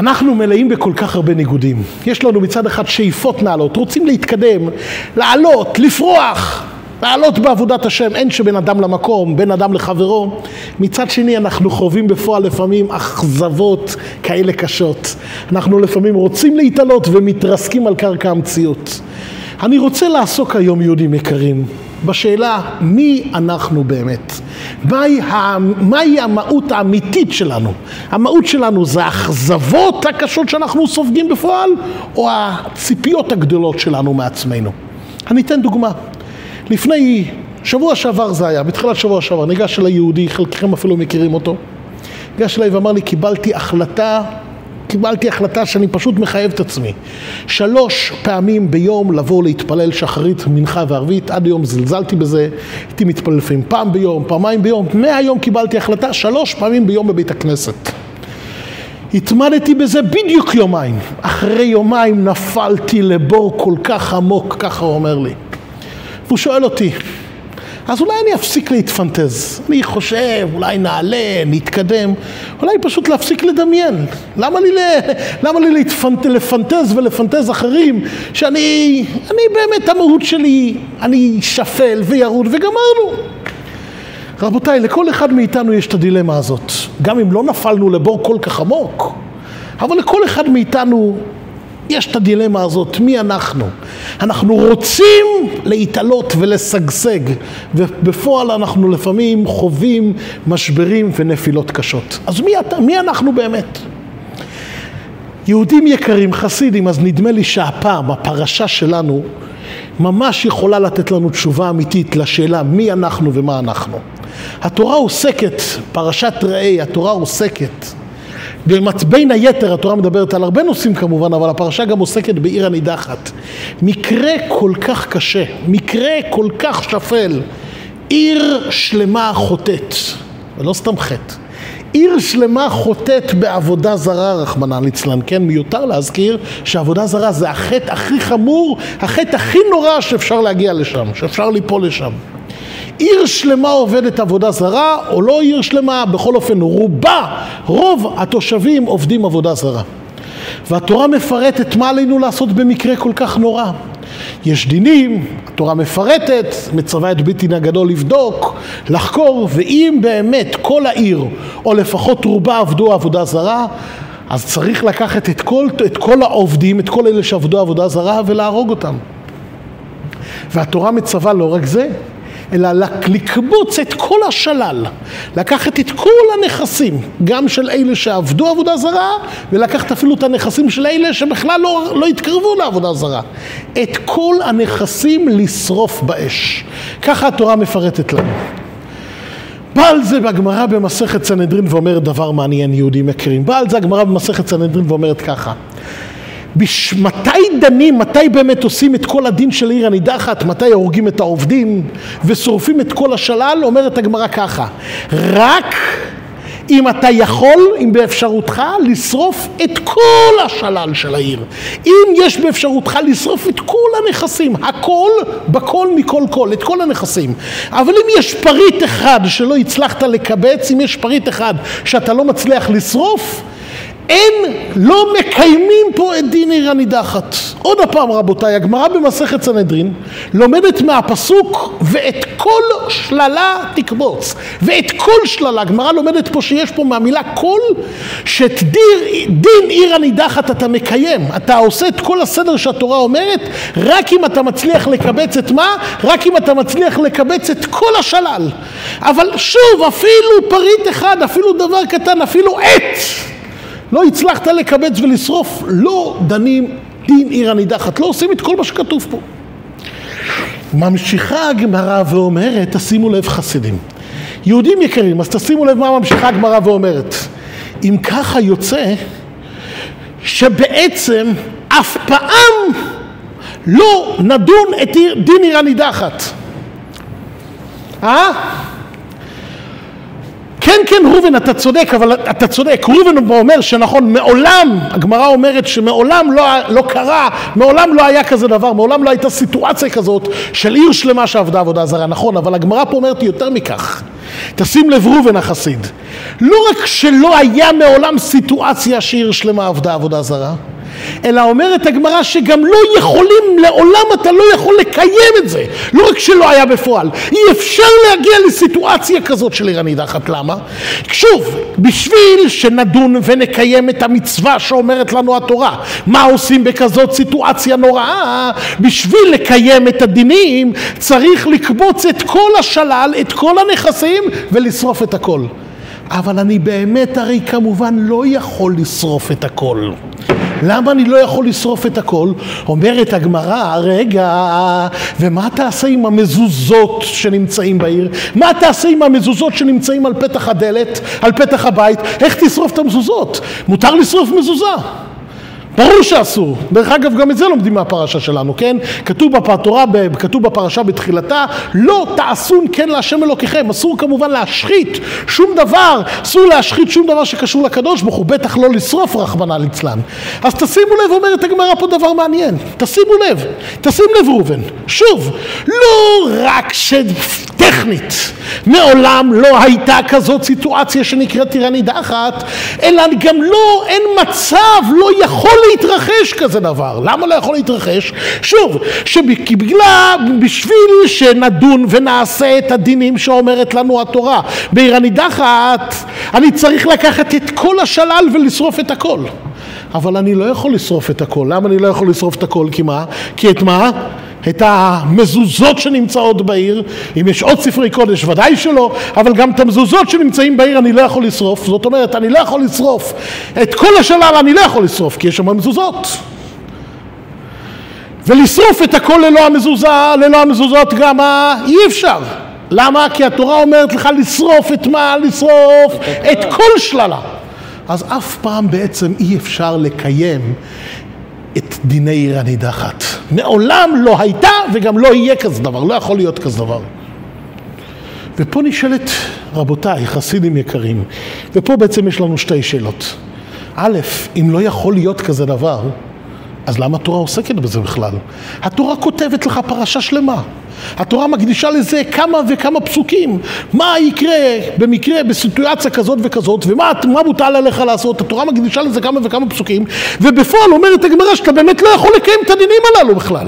אנחנו מלאים בכל כך הרבה ניגודים. יש לנו מצד אחד שאיפות נעלות, רוצים להתקדם, לעלות, לפרוח, לעלות בעבודת השם, אין שבין אדם למקום, בין אדם לחברו. מצד שני אנחנו חווים בפועל לפעמים אכזבות כאלה קשות. אנחנו לפעמים רוצים להתעלות ומתרסקים על קרקע המציאות. אני רוצה לעסוק היום, יהודים יקרים, בשאלה מי אנחנו באמת. מהי, מהי המהות האמיתית שלנו? המהות שלנו זה האכזבות הקשות שאנחנו סופגים בפועל, או הציפיות הגדולות שלנו מעצמנו? אני אתן דוגמה. לפני, שבוע שעבר זה היה, בתחילת שבוע שעבר, ניגש אליי יהודי, חלקכם אפילו מכירים אותו. ניגש אליי ואמר לי, קיבלתי החלטה קיבלתי החלטה שאני פשוט מחייב את עצמי. שלוש פעמים ביום לבוא להתפלל שחרית, מנחה וערבית, עד היום זלזלתי בזה, הייתי מתפלל לפעמים פעם ביום, פעמיים ביום, מהיום קיבלתי החלטה שלוש פעמים ביום בבית הכנסת. התמדתי בזה בדיוק יומיים. אחרי יומיים נפלתי לבור כל כך עמוק, ככה הוא אומר לי. והוא שואל אותי, אז אולי אני אפסיק להתפנטז. אני חושב, אולי נעלה, נתקדם, אולי פשוט להפסיק לדמיין. למה לי, למה לי להתפנט, לפנטז ולפנטז אחרים, שאני, אני באמת המהות שלי, אני שפל וירוד וגמרנו. רבותיי, לכל אחד מאיתנו יש את הדילמה הזאת. גם אם לא נפלנו לבור כל כך עמוק, אבל לכל אחד מאיתנו יש את הדילמה הזאת, מי אנחנו? אנחנו רוצים להתעלות ולשגשג, ובפועל אנחנו לפעמים חווים משברים ונפילות קשות. אז מי, מי אנחנו באמת? יהודים יקרים, חסידים, אז נדמה לי שהפעם, הפרשה שלנו, ממש יכולה לתת לנו תשובה אמיתית לשאלה מי אנחנו ומה אנחנו. התורה עוסקת, פרשת ראה, התורה עוסקת בין היתר התורה מדברת על הרבה נושאים כמובן, אבל הפרשה גם עוסקת בעיר הנידחת. מקרה כל כך קשה, מקרה כל כך שפל, עיר שלמה חוטאת, ולא סתם חטא. עיר שלמה חוטאת בעבודה זרה, רחמנא ליצלן, כן? מיותר להזכיר שעבודה זרה זה החטא הכי חמור, החטא הכי נורא שאפשר להגיע לשם, שאפשר ליפול לשם. עיר שלמה עובדת עבודה זרה, או לא עיר שלמה, בכל אופן רובה, רוב התושבים עובדים עבודה זרה. והתורה מפרטת מה עלינו לעשות במקרה כל כך נורא. יש דינים, התורה מפרטת, מצווה את בית דין הגדול לבדוק, לחקור, ואם באמת כל העיר, או לפחות רובה עבדו עבודה זרה, אז צריך לקחת את כל, את כל העובדים, את כל אלה שעבדו עבודה זרה, ולהרוג אותם. והתורה מצווה לא רק זה, אלא לקבוץ את כל השלל, לקחת את כל הנכסים, גם של אלה שעבדו עבודה זרה, ולקחת אפילו את הנכסים של אלה שבכלל לא, לא התקרבו לעבודה זרה. את כל הנכסים לשרוף באש. ככה התורה מפרטת לנו. בא על זה בגמרא במסכת סנהדרין ואומרת דבר מעניין, יהודים יקרים. בא על זה הגמרא במסכת סנהדרין ואומרת ככה. בש... מתי דנים, מתי באמת עושים את כל הדין של עיר הנידחת, מתי הורגים את העובדים ושורפים את כל השלל, אומרת הגמרא ככה, רק אם אתה יכול, אם באפשרותך, לשרוף את כל השלל של העיר. אם יש באפשרותך לשרוף את כל הנכסים, הכל, בכל מכל כל, את כל הנכסים. אבל אם יש פריט אחד שלא הצלחת לקבץ, אם יש פריט אחד שאתה לא מצליח לשרוף, אין, לא מקיימים פה את דין עיר הנידחת. עוד הפעם רבותיי, הגמרא במסכת סנהדרין לומדת מהפסוק ואת כל שללה תקבוץ. ואת כל שללה, הגמרא לומדת פה שיש פה מהמילה כל, שאת דיר, דין עיר הנידחת אתה מקיים. אתה עושה את כל הסדר שהתורה אומרת, רק אם אתה מצליח לקבץ את מה? רק אם אתה מצליח לקבץ את כל השלל. אבל שוב, אפילו פריט אחד, אפילו דבר קטן, אפילו עט. לא הצלחת לקבץ ולשרוף, לא דנים דין עיר הנידחת, לא עושים את כל מה שכתוב פה. ממשיכה הגמרא ואומרת, תשימו לב חסידים. יהודים יקרים, אז תשימו לב מה ממשיכה הגמרא ואומרת. אם ככה יוצא, שבעצם אף פעם לא נדון את דין עיר הנידחת. אה? כן, כן, ראובן, אתה צודק, אבל אתה צודק. ראובן אומר שנכון, מעולם, הגמרא אומרת שמעולם לא, לא קרה, מעולם לא היה כזה דבר, מעולם לא הייתה סיטואציה כזאת של עיר שלמה שעבדה עבודה זרה. נכון, אבל הגמרא פה אומרת יותר מכך. תשים לב ראובן החסיד, לא רק שלא היה מעולם סיטואציה שעיר שלמה עבדה עבודה זרה, אלא אומרת הגמרא שגם לא יכולים, לעולם אתה לא יכול לקיים את זה. לא רק שלא היה בפועל, אי אפשר להגיע לסיטואציה כזאת של עיר הנידחת. למה? שוב, בשביל שנדון ונקיים את המצווה שאומרת לנו התורה, מה עושים בכזאת סיטואציה נוראה? בשביל לקיים את הדינים צריך לקבוץ את כל השלל, את כל הנכסים ולשרוף את הכל. אבל אני באמת הרי כמובן לא יכול לשרוף את הכל. למה אני לא יכול לשרוף את הכל? אומרת הגמרא, רגע, ומה תעשה עם המזוזות שנמצאים בעיר? מה תעשה עם המזוזות שנמצאים על פתח הדלת, על פתח הבית? איך תשרוף את המזוזות? מותר לשרוף מזוזה. ברור שאסור. דרך אגב, גם את זה לומדים מהפרשה שלנו, כן? כתוב בתורה, כתוב בפרשה בתחילתה, לא תעשון כן להשם אלוקיכם. אסור כמובן להשחית שום דבר, אסור להשחית שום דבר שקשור לקדוש ברוך הוא, בטח לא לשרוף רחמנא ליצלן. אז תשימו לב, אומרת הגמרא פה דבר מעניין. תשימו לב, תשים לב ראובן. שוב, לא רק שטכנית, מעולם לא הייתה כזאת סיטואציה שנקראת טירה נידחת, אלא גם לא, אין מצב, לא יכול להתרחש כזה דבר. למה לא יכול להתרחש? שוב, שבגלל, בשביל שנדון ונעשה את הדינים שאומרת לנו התורה בעיר הנידחת, אני צריך לקחת את כל השלל ולשרוף את הכל. אבל אני לא יכול לשרוף את הכל. למה אני לא יכול לשרוף את הכל? כי מה? כי את מה? את המזוזות שנמצאות בעיר, אם יש עוד ספרי קודש ודאי שלא, אבל גם את המזוזות שנמצאים בעיר אני לא יכול לשרוף, זאת אומרת אני לא יכול לשרוף את כל השלל אני לא יכול לשרוף כי יש שם מזוזות ולשרוף את הכל ללא המזוזה, ללא המזוזות גם אי אפשר למה? כי התורה אומרת לך לשרוף את מה? לשרוף את כל שללה אז אף פעם בעצם אי אפשר לקיים את דיני עיר הנידחת. מעולם לא הייתה וגם לא יהיה כזה דבר, לא יכול להיות כזה דבר. ופה נשאלת, רבותיי, חסידים יקרים, ופה בעצם יש לנו שתי שאלות. א', אם לא יכול להיות כזה דבר, אז למה התורה עוסקת בזה בכלל? התורה כותבת לך פרשה שלמה. התורה מקדישה לזה כמה וכמה פסוקים. מה יקרה במקרה, בסיטואציה כזאת וכזאת, ומה מוטל עליך לעשות. התורה מקדישה לזה כמה וכמה פסוקים, ובפועל אומרת הגמרא שאתה באמת לא יכול לקיים את הדינים הללו בכלל.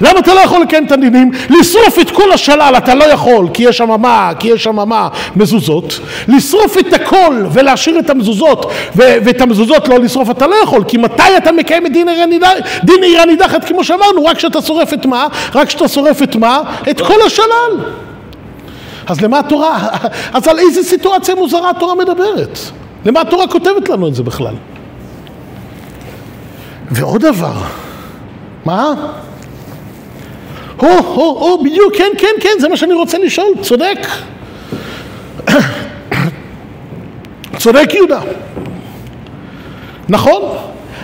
למה אתה לא יכול לקיים את הדינים? לשרוף את כל השלל אתה לא יכול, כי יש שם מה, כי יש שם מה, מזוזות. לשרוף את הכל ולהשאיר את המזוזות, ו- ואת המזוזות לא לשרוף אתה לא יכול, כי מתי אתה מקיים את דין עיר הנידחת כמו שאמרנו? רק כשאתה שורף את מה? רק כשאתה שורף את מה? את כל השלל. אז למה התורה, אז על איזה סיטואציה מוזרה התורה מדברת? למה התורה כותבת לנו את זה בכלל? ועוד דבר, מה? הו, הו, הו, בדיוק, כן, כן, כן, זה מה שאני רוצה לשאול, צודק. צודק יהודה. נכון?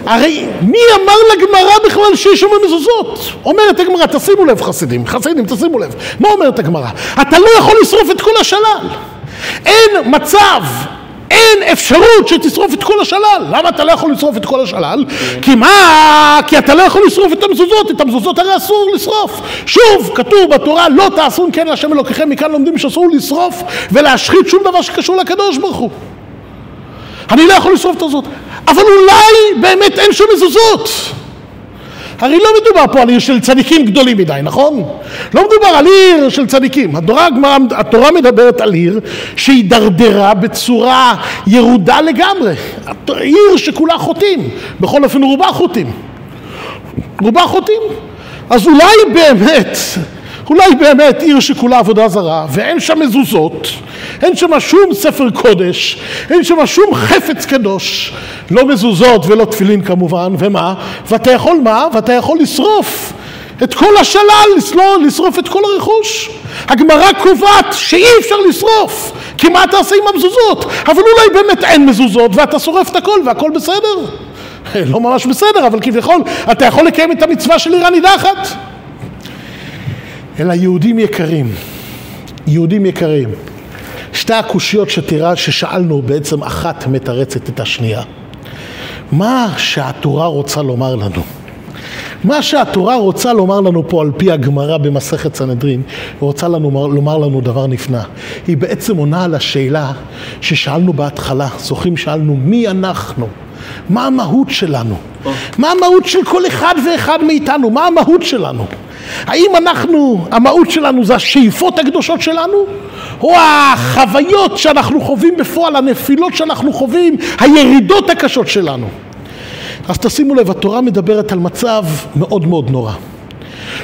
הרי מי אמר לגמרא בכלל שיש שם מזוזות? אומרת הגמרא, תשימו לב חסידים, חסידים תשימו לב. מה אומרת הגמרא? אתה לא יכול לשרוף את כל השלל. אין מצב אין אפשרות שתשרוף את כל השלל. למה אתה לא יכול לשרוף את כל השלל? כי מה? כי אתה לא יכול לשרוף את המזוזות, את המזוזות הרי אסור לשרוף. שוב, כתוב בתורה, לא תעשון כן להשם אלוקיכם, מכאן לומדים שאסור לשרוף ולהשחית שום דבר שקשור לקדוש ברוך הוא. אני לא יכול לשרוף את הזאת. אבל אולי באמת אין שם מזוזות. הרי לא מדובר פה על עיר של צדיקים גדולים מדי, נכון? לא מדובר על עיר של צדיקים. התורה, התורה מדברת על עיר שהידרדרה בצורה ירודה לגמרי. עיר שכולה חוטאים, בכל אופן רובה חוטאים. רובה חוטאים. אז אולי באמת אולי באמת עיר שכולה עבודה זרה ואין שם מזוזות, אין שם שום ספר קודש, אין שם שום חפץ קדוש, לא מזוזות ולא תפילין כמובן, ומה? ואתה יכול מה? ואתה יכול לשרוף את כל השלל, לשרוף את כל הרכוש. הגמרא קובעת שאי אפשר לשרוף, כי מה אתה עושה עם המזוזות? אבל אולי באמת אין מזוזות ואתה שורף את הכל והכל בסדר. לא ממש בסדר, אבל כביכול אתה יכול לקיים את המצווה של עיר הנידחת. אלא יהודים יקרים, יהודים יקרים, שתי הקושיות שתראה, ששאלנו בעצם אחת מתרצת את השנייה. מה שהתורה רוצה לומר לנו, מה שהתורה רוצה לומר לנו פה על פי הגמרא במסכת סנהדרין, היא רוצה לנו, לומר לנו דבר נפלא. היא בעצם עונה על השאלה ששאלנו בהתחלה, זוכרים שאלנו מי אנחנו? מה המהות שלנו? מה המהות של כל אחד ואחד מאיתנו? מה המהות שלנו? האם אנחנו, המהות שלנו זה השאיפות הקדושות שלנו? או החוויות שאנחנו חווים בפועל, הנפילות שאנחנו חווים, הירידות הקשות שלנו? אז תשימו לב, התורה מדברת על מצב מאוד מאוד נורא.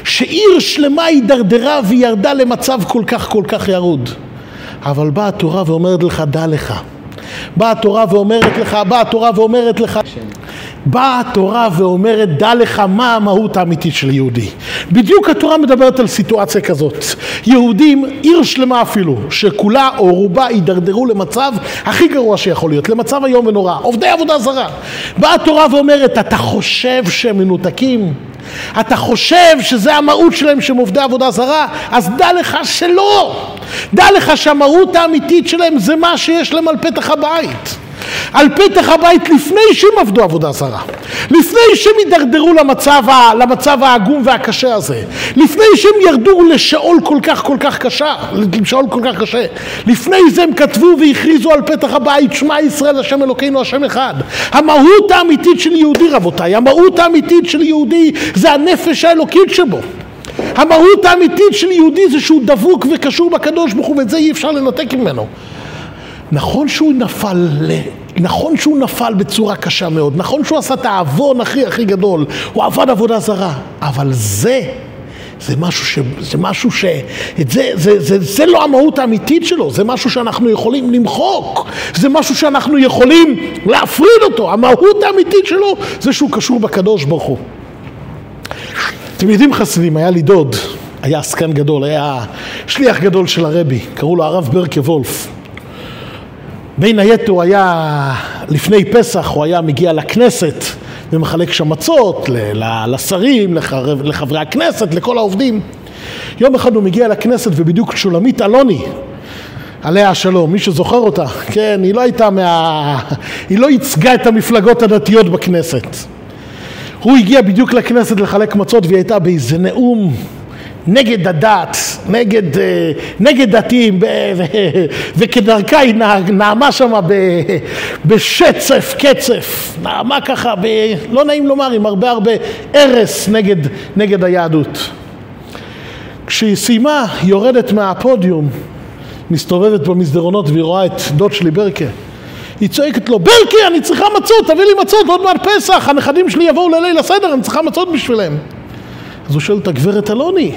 שעיר שלמה הידרדרה וירדה למצב כל כך כל כך ירוד. אבל באה התורה ואומרת לך, דע לך. באה התורה ואומרת לך, באה התורה ואומרת לך, באה התורה ואומרת, דע לך מה המהות האמיתית של יהודי. בדיוק התורה מדברת על סיטואציה כזאת. יהודים, עיר שלמה אפילו, שכולה או רובה הידרדרו למצב הכי גרוע שיכול להיות, למצב איום ונורא, עובדי עבודה זרה. באה התורה ואומרת, אתה חושב שהם מנותקים? אתה חושב שזה המהות שלהם שהם עובדי עבודה זרה? אז דע לך שלא. דע לך שהמהות האמיתית שלהם זה מה שיש להם על פתח הבית. על פתח הבית לפני שהם עבדו עבודה זרה, לפני שהם הידרדרו למצב, למצב העגום והקשה הזה, לפני שהם ירדו לשאול כל כך כל כך קשה, לשאול כל כך קשה, לפני זה הם כתבו והכריזו על פתח הבית שמע ישראל השם אלוקינו השם אחד. המהות האמיתית של יהודי רבותיי, המהות האמיתית של יהודי זה הנפש האלוקית שבו. המהות האמיתית של יהודי זה שהוא דבוק וקשור בקדוש ברוך הוא ואת זה אי אפשר לנתק ממנו. נכון שהוא נפל, נכון שהוא נפל בצורה קשה מאוד, נכון שהוא עשה את העוון הכי הכי גדול, הוא עבד עבודה זרה, אבל זה, זה משהו ש... זה משהו ש... את זה, זה, זה, זה לא המהות האמיתית שלו, זה משהו שאנחנו יכולים למחוק, זה משהו שאנחנו יכולים להפריד אותו, המהות האמיתית שלו זה שהוא קשור בקדוש ברוך הוא. אתם יודעים חסידים, היה לי דוד, היה עסקן גדול, היה שליח גדול של הרבי, קראו לו הרב ברקה וולף. בין היתר הוא היה, לפני פסח הוא היה מגיע לכנסת ומחלק שם מצות לשרים, לחברי הכנסת, לכל העובדים. יום אחד הוא מגיע לכנסת ובדיוק שולמית אלוני, עליה השלום, מי שזוכר אותה, כן, היא לא הייתה מה... היא לא ייצגה את המפלגות הדתיות בכנסת. הוא הגיע בדיוק לכנסת לחלק מצות והיא הייתה באיזה נאום נגד הדת, נגד, אה, נגד דתיים, וכדרכה היא נעמה שם בשצף, קצף, נעמה ככה, ב, לא נעים לומר, עם הרבה הרבה הרס נגד, נגד היהדות. כשהיא סיימה, היא יורדת מהפודיום, מסתובבת במסדרונות והיא רואה את דוד שלי ברקה. היא צועקת לו, ברקה, אני צריכה מצות, תביא לי מצות, עוד מעט פסח, הנכדים שלי יבואו לליל הסדר, אני צריכה מצות בשבילם. אז הוא שואל את הגברת אלוני,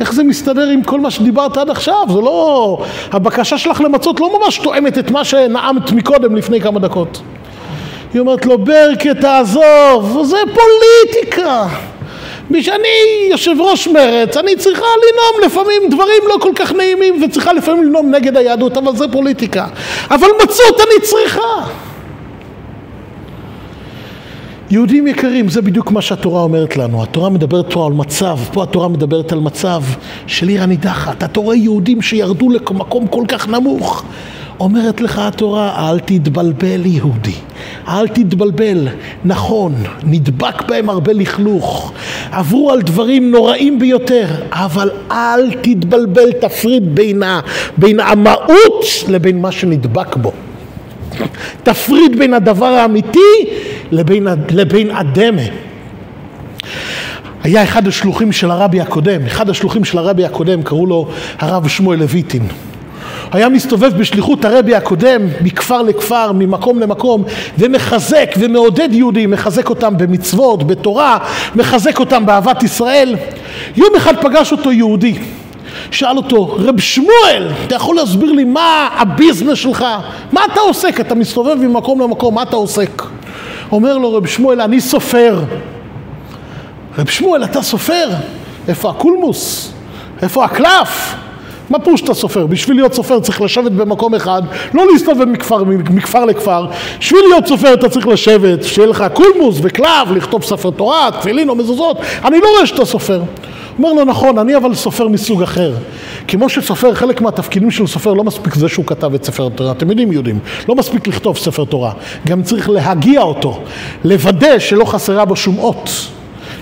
איך זה מסתדר עם כל מה שדיברת עד עכשיו? זה לא... הבקשה שלך למצות לא ממש תואמת את מה שנאמת מקודם לפני כמה דקות. היא אומרת לו, ברקה תעזוב, זה פוליטיקה. כשאני יושב ראש מרץ, אני צריכה לנאום לפעמים דברים לא כל כך נעימים וצריכה לפעמים לנאום נגד היהדות, אבל זה פוליטיקה. אבל מצות אני צריכה. יהודים יקרים, זה בדיוק מה שהתורה אומרת לנו. התורה מדברת פה על מצב, פה התורה מדברת על מצב של עיר הנידחת. אתה רואה יהודים שירדו למקום כל כך נמוך. אומרת לך התורה, אל תתבלבל יהודי, אל תתבלבל. נכון, נדבק בהם הרבה לכלוך, עברו על דברים נוראים ביותר, אבל אל תתבלבל, תפריד בין, ה, בין המהות לבין מה שנדבק בו. תפריד בין הדבר האמיתי לבין, לבין הדמה. היה אחד השלוחים של הרבי הקודם, אחד השלוחים של הרבי הקודם, קראו לו הרב שמואל לויטין. היה מסתובב בשליחות הרבי הקודם מכפר לכפר, ממקום למקום, ומחזק ומעודד יהודים, מחזק אותם במצוות, בתורה, מחזק אותם באהבת ישראל. יום אחד פגש אותו יהודי. שאל אותו, רב שמואל, אתה יכול להסביר לי מה הביזנס שלך? מה אתה עוסק? אתה מסתובב ממקום למקום, מה אתה עוסק? אומר לו רב שמואל, אני סופר. רב שמואל, אתה סופר? איפה הקולמוס? איפה הקלף? מה פירוש שאתה סופר? בשביל להיות סופר צריך לשבת במקום אחד, לא להסתובב מכפר, מכפר לכפר. בשביל להיות סופר אתה צריך לשבת, שיהיה לך קולמוס וקלף, לכתוב ספר תורה, תפילין או מזוזות. אני לא רואה שאתה סופר. אומר לו, נכון, אני אבל סופר מסוג אחר. כמו שסופר, חלק מהתפקידים של סופר לא מספיק זה שהוא כתב את ספר התורה, אתם יודעים יהודים, לא מספיק לכתוב ספר תורה, גם צריך להגיע אותו, לוודא שלא חסרה בו שום אות.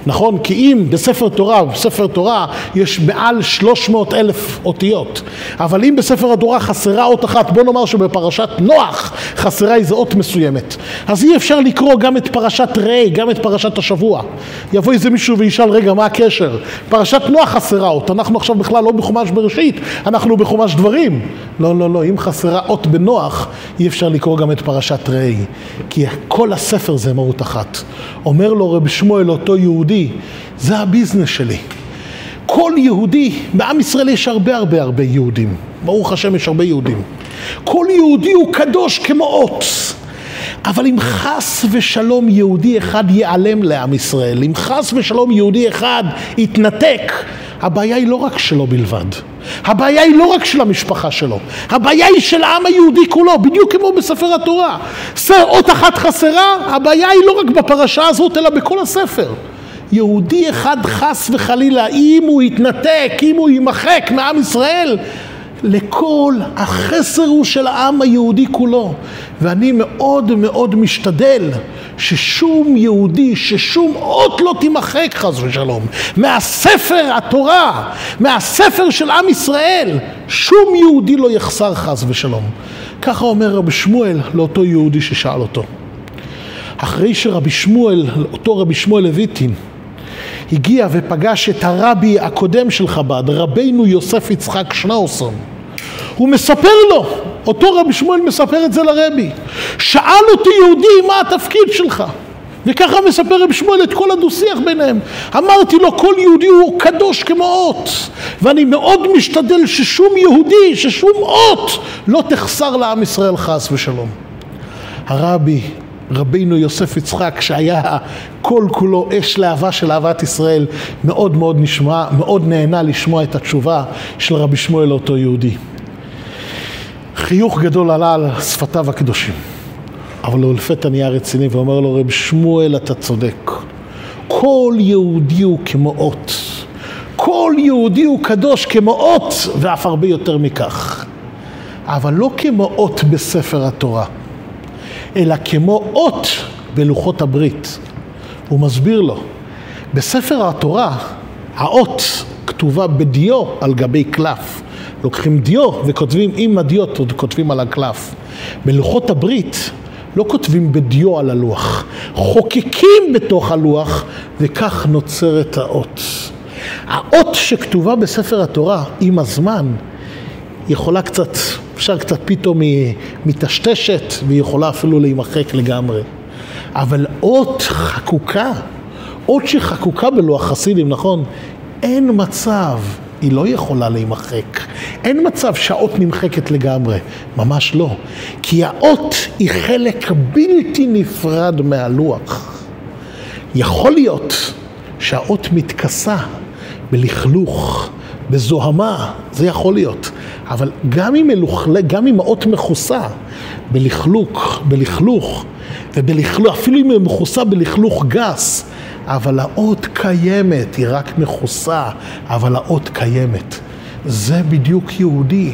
נכון? כי אם בספר תורה, בספר תורה יש מעל 300 אלף אותיות, אבל אם בספר התורה חסרה אות אחת, בוא נאמר שבפרשת נוח חסרה איזו אות מסוימת, אז אי אפשר לקרוא גם את פרשת ראה, גם את פרשת השבוע. יבוא איזה מישהו וישאל, רגע, מה הקשר? פרשת נוח חסרה אות, אנחנו עכשיו בכלל לא בחומש בראשית, אנחנו בחומש דברים. לא, לא, לא, אם חסרה אות בנוח, אי אפשר לקרוא גם את פרשת ראה, כי כל הספר זה מהות אחת. אומר לו רב שמואל, אותו יהודי, זה הביזנס שלי. כל יהודי, בעם ישראל יש הרבה הרבה הרבה יהודים, ברוך השם יש הרבה יהודים. כל יהודי הוא קדוש כמו אות. אבל אם חס ושלום יהודי אחד ייעלם לעם ישראל, אם חס ושלום יהודי אחד יתנתק, הבעיה היא לא רק שלו בלבד. הבעיה היא לא רק של המשפחה שלו, הבעיה היא של העם היהודי כולו, בדיוק כמו בספר התורה. אות אחת חסרה, הבעיה היא לא רק בפרשה הזאת, אלא בכל הספר. יהודי אחד חס וחלילה, אם הוא יתנתק, אם הוא יימחק מעם ישראל, לכל החסר הוא של העם היהודי כולו. ואני מאוד מאוד משתדל ששום יהודי, ששום אות לא תימחק חס ושלום. מהספר התורה, מהספר של עם ישראל, שום יהודי לא יחסר חס ושלום. ככה אומר רבי שמואל לאותו יהודי ששאל אותו. אחרי שרבי שמואל, אותו רבי שמואל לויטין, הגיע ופגש את הרבי הקודם של חב"ד, רבנו יוסף יצחק שנאוסון. הוא מספר לו, אותו רבי שמואל מספר את זה לרבי. שאל אותי יהודי, מה התפקיד שלך? וככה מספר רב שמואל את כל הדו-שיח ביניהם. אמרתי לו, כל יהודי הוא קדוש כמו אות, ואני מאוד משתדל ששום יהודי, ששום אות, לא תחסר לעם ישראל חס ושלום. הרבי רבינו יוסף יצחק שהיה כל כולו אש להבה של אהבת ישראל מאוד מאוד נשמע, מאוד נהנה לשמוע את התשובה של רבי שמואל לאותו יהודי. חיוך גדול עלה על שפתיו הקדושים, אבל הוא לפתע נהיה רציני ואומר לו רב שמואל אתה צודק, כל יהודי הוא כמו אות, כל יהודי הוא קדוש כמו אות ואף הרבה יותר מכך, אבל לא כמו אות בספר התורה. אלא כמו אות בלוחות הברית. הוא מסביר לו, בספר התורה האות כתובה בדיו על גבי קלף. לוקחים דיו וכותבים עם הדיוט, עוד כותבים על הקלף. בלוחות הברית לא כותבים בדיו על הלוח, חוקקים בתוך הלוח וכך נוצרת האות. האות שכתובה בספר התורה עם הזמן יכולה קצת אפשר קצת פתאום היא מטשטשת והיא יכולה אפילו להימחק לגמרי. אבל אות חקוקה, אות שחקוקה בלוח חסידים, נכון? אין מצב, היא לא יכולה להימחק. אין מצב שהאות נמחקת לגמרי, ממש לא. כי האות היא חלק בלתי נפרד מהלוח. יכול להיות שהאות מתכסה בלכלוך, בזוהמה, זה יכול להיות. אבל גם אם, מלוכלה, גם אם האות מכוסה בלכלוך, בלכלוך, ובלכלוך, אפילו אם היא מכוסה בלכלוך גס, אבל האות קיימת, היא רק מכוסה, אבל האות קיימת. זה בדיוק יהודי.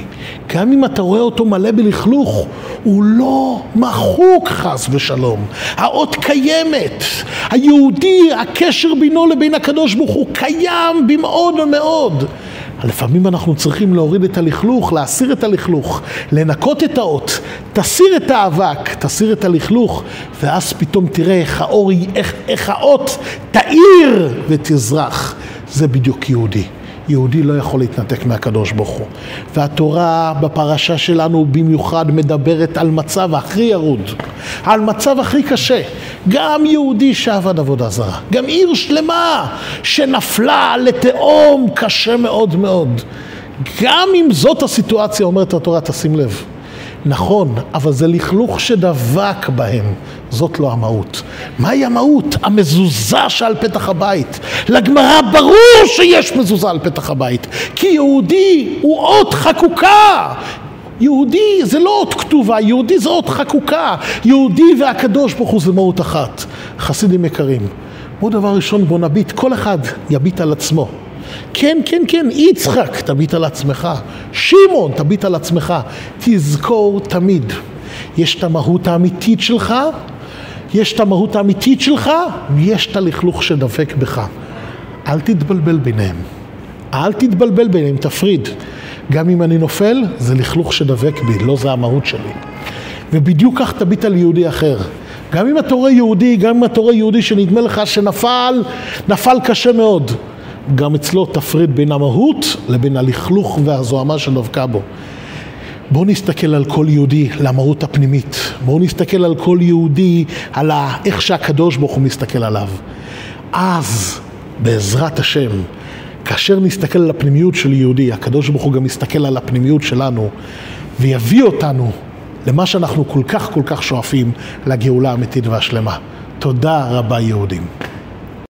גם אם אתה רואה אותו מלא בלכלוך, הוא לא מחוק חס ושלום. האות קיימת. היהודי, הקשר בינו לבין הקדוש ברוך הוא קיים במאוד מאוד. לפעמים אנחנו צריכים להוריד את הלכלוך, להסיר את הלכלוך, לנקות את האות, תסיר את האבק, תסיר את הלכלוך, ואז פתאום תראה איך האור, איך, איך האות תאיר ותזרח. זה בדיוק יהודי. יהודי לא יכול להתנתק מהקדוש ברוך הוא. והתורה בפרשה שלנו במיוחד מדברת על מצב הכי ירוד, על מצב הכי קשה. גם יהודי שעבד עבודה זרה, גם עיר שלמה שנפלה לתהום קשה מאוד מאוד. גם אם זאת הסיטואציה, אומרת התורה, תשים לב. נכון, אבל זה לכלוך שדבק בהם, זאת לא המהות. מהי המהות? המזוזה שעל פתח הבית. לגמרא ברור שיש מזוזה על פתח הבית, כי יהודי הוא אות חקוקה. יהודי זה לא אות כתובה, יהודי זה אות חקוקה. יהודי והקדוש ברוך הוא זה מהות אחת. חסידים יקרים, בואו דבר ראשון בוא נביט, כל אחד יביט על עצמו. כן, כן, כן, יצחק, תביט על עצמך. שמעון, תביט על עצמך. תזכור תמיד, יש את המהות האמיתית שלך, יש את המהות האמיתית שלך, ויש את הלכלוך שדבק בך. אל תתבלבל ביניהם. אל תתבלבל ביניהם, תפריד. גם אם אני נופל, זה לכלוך שדבק בי, לא זה המהות שלי. ובדיוק כך תביט על יהודי אחר. גם אם אתה רואה יהודי, גם אם אתה רואה יהודי שנדמה לך שנפל, נפל קשה מאוד. גם אצלו תפריד בין המהות לבין הלכלוך והזוהמה שדבקה בו. בואו נסתכל על כל יהודי למהות הפנימית. בואו נסתכל על כל יהודי, על איך שהקדוש ברוך הוא מסתכל עליו. אז, בעזרת השם, כאשר נסתכל על הפנימיות של יהודי, הקדוש ברוך הוא גם מסתכל על הפנימיות שלנו ויביא אותנו למה שאנחנו כל כך כל כך שואפים, לגאולה האמיתית והשלמה. תודה רבה יהודים.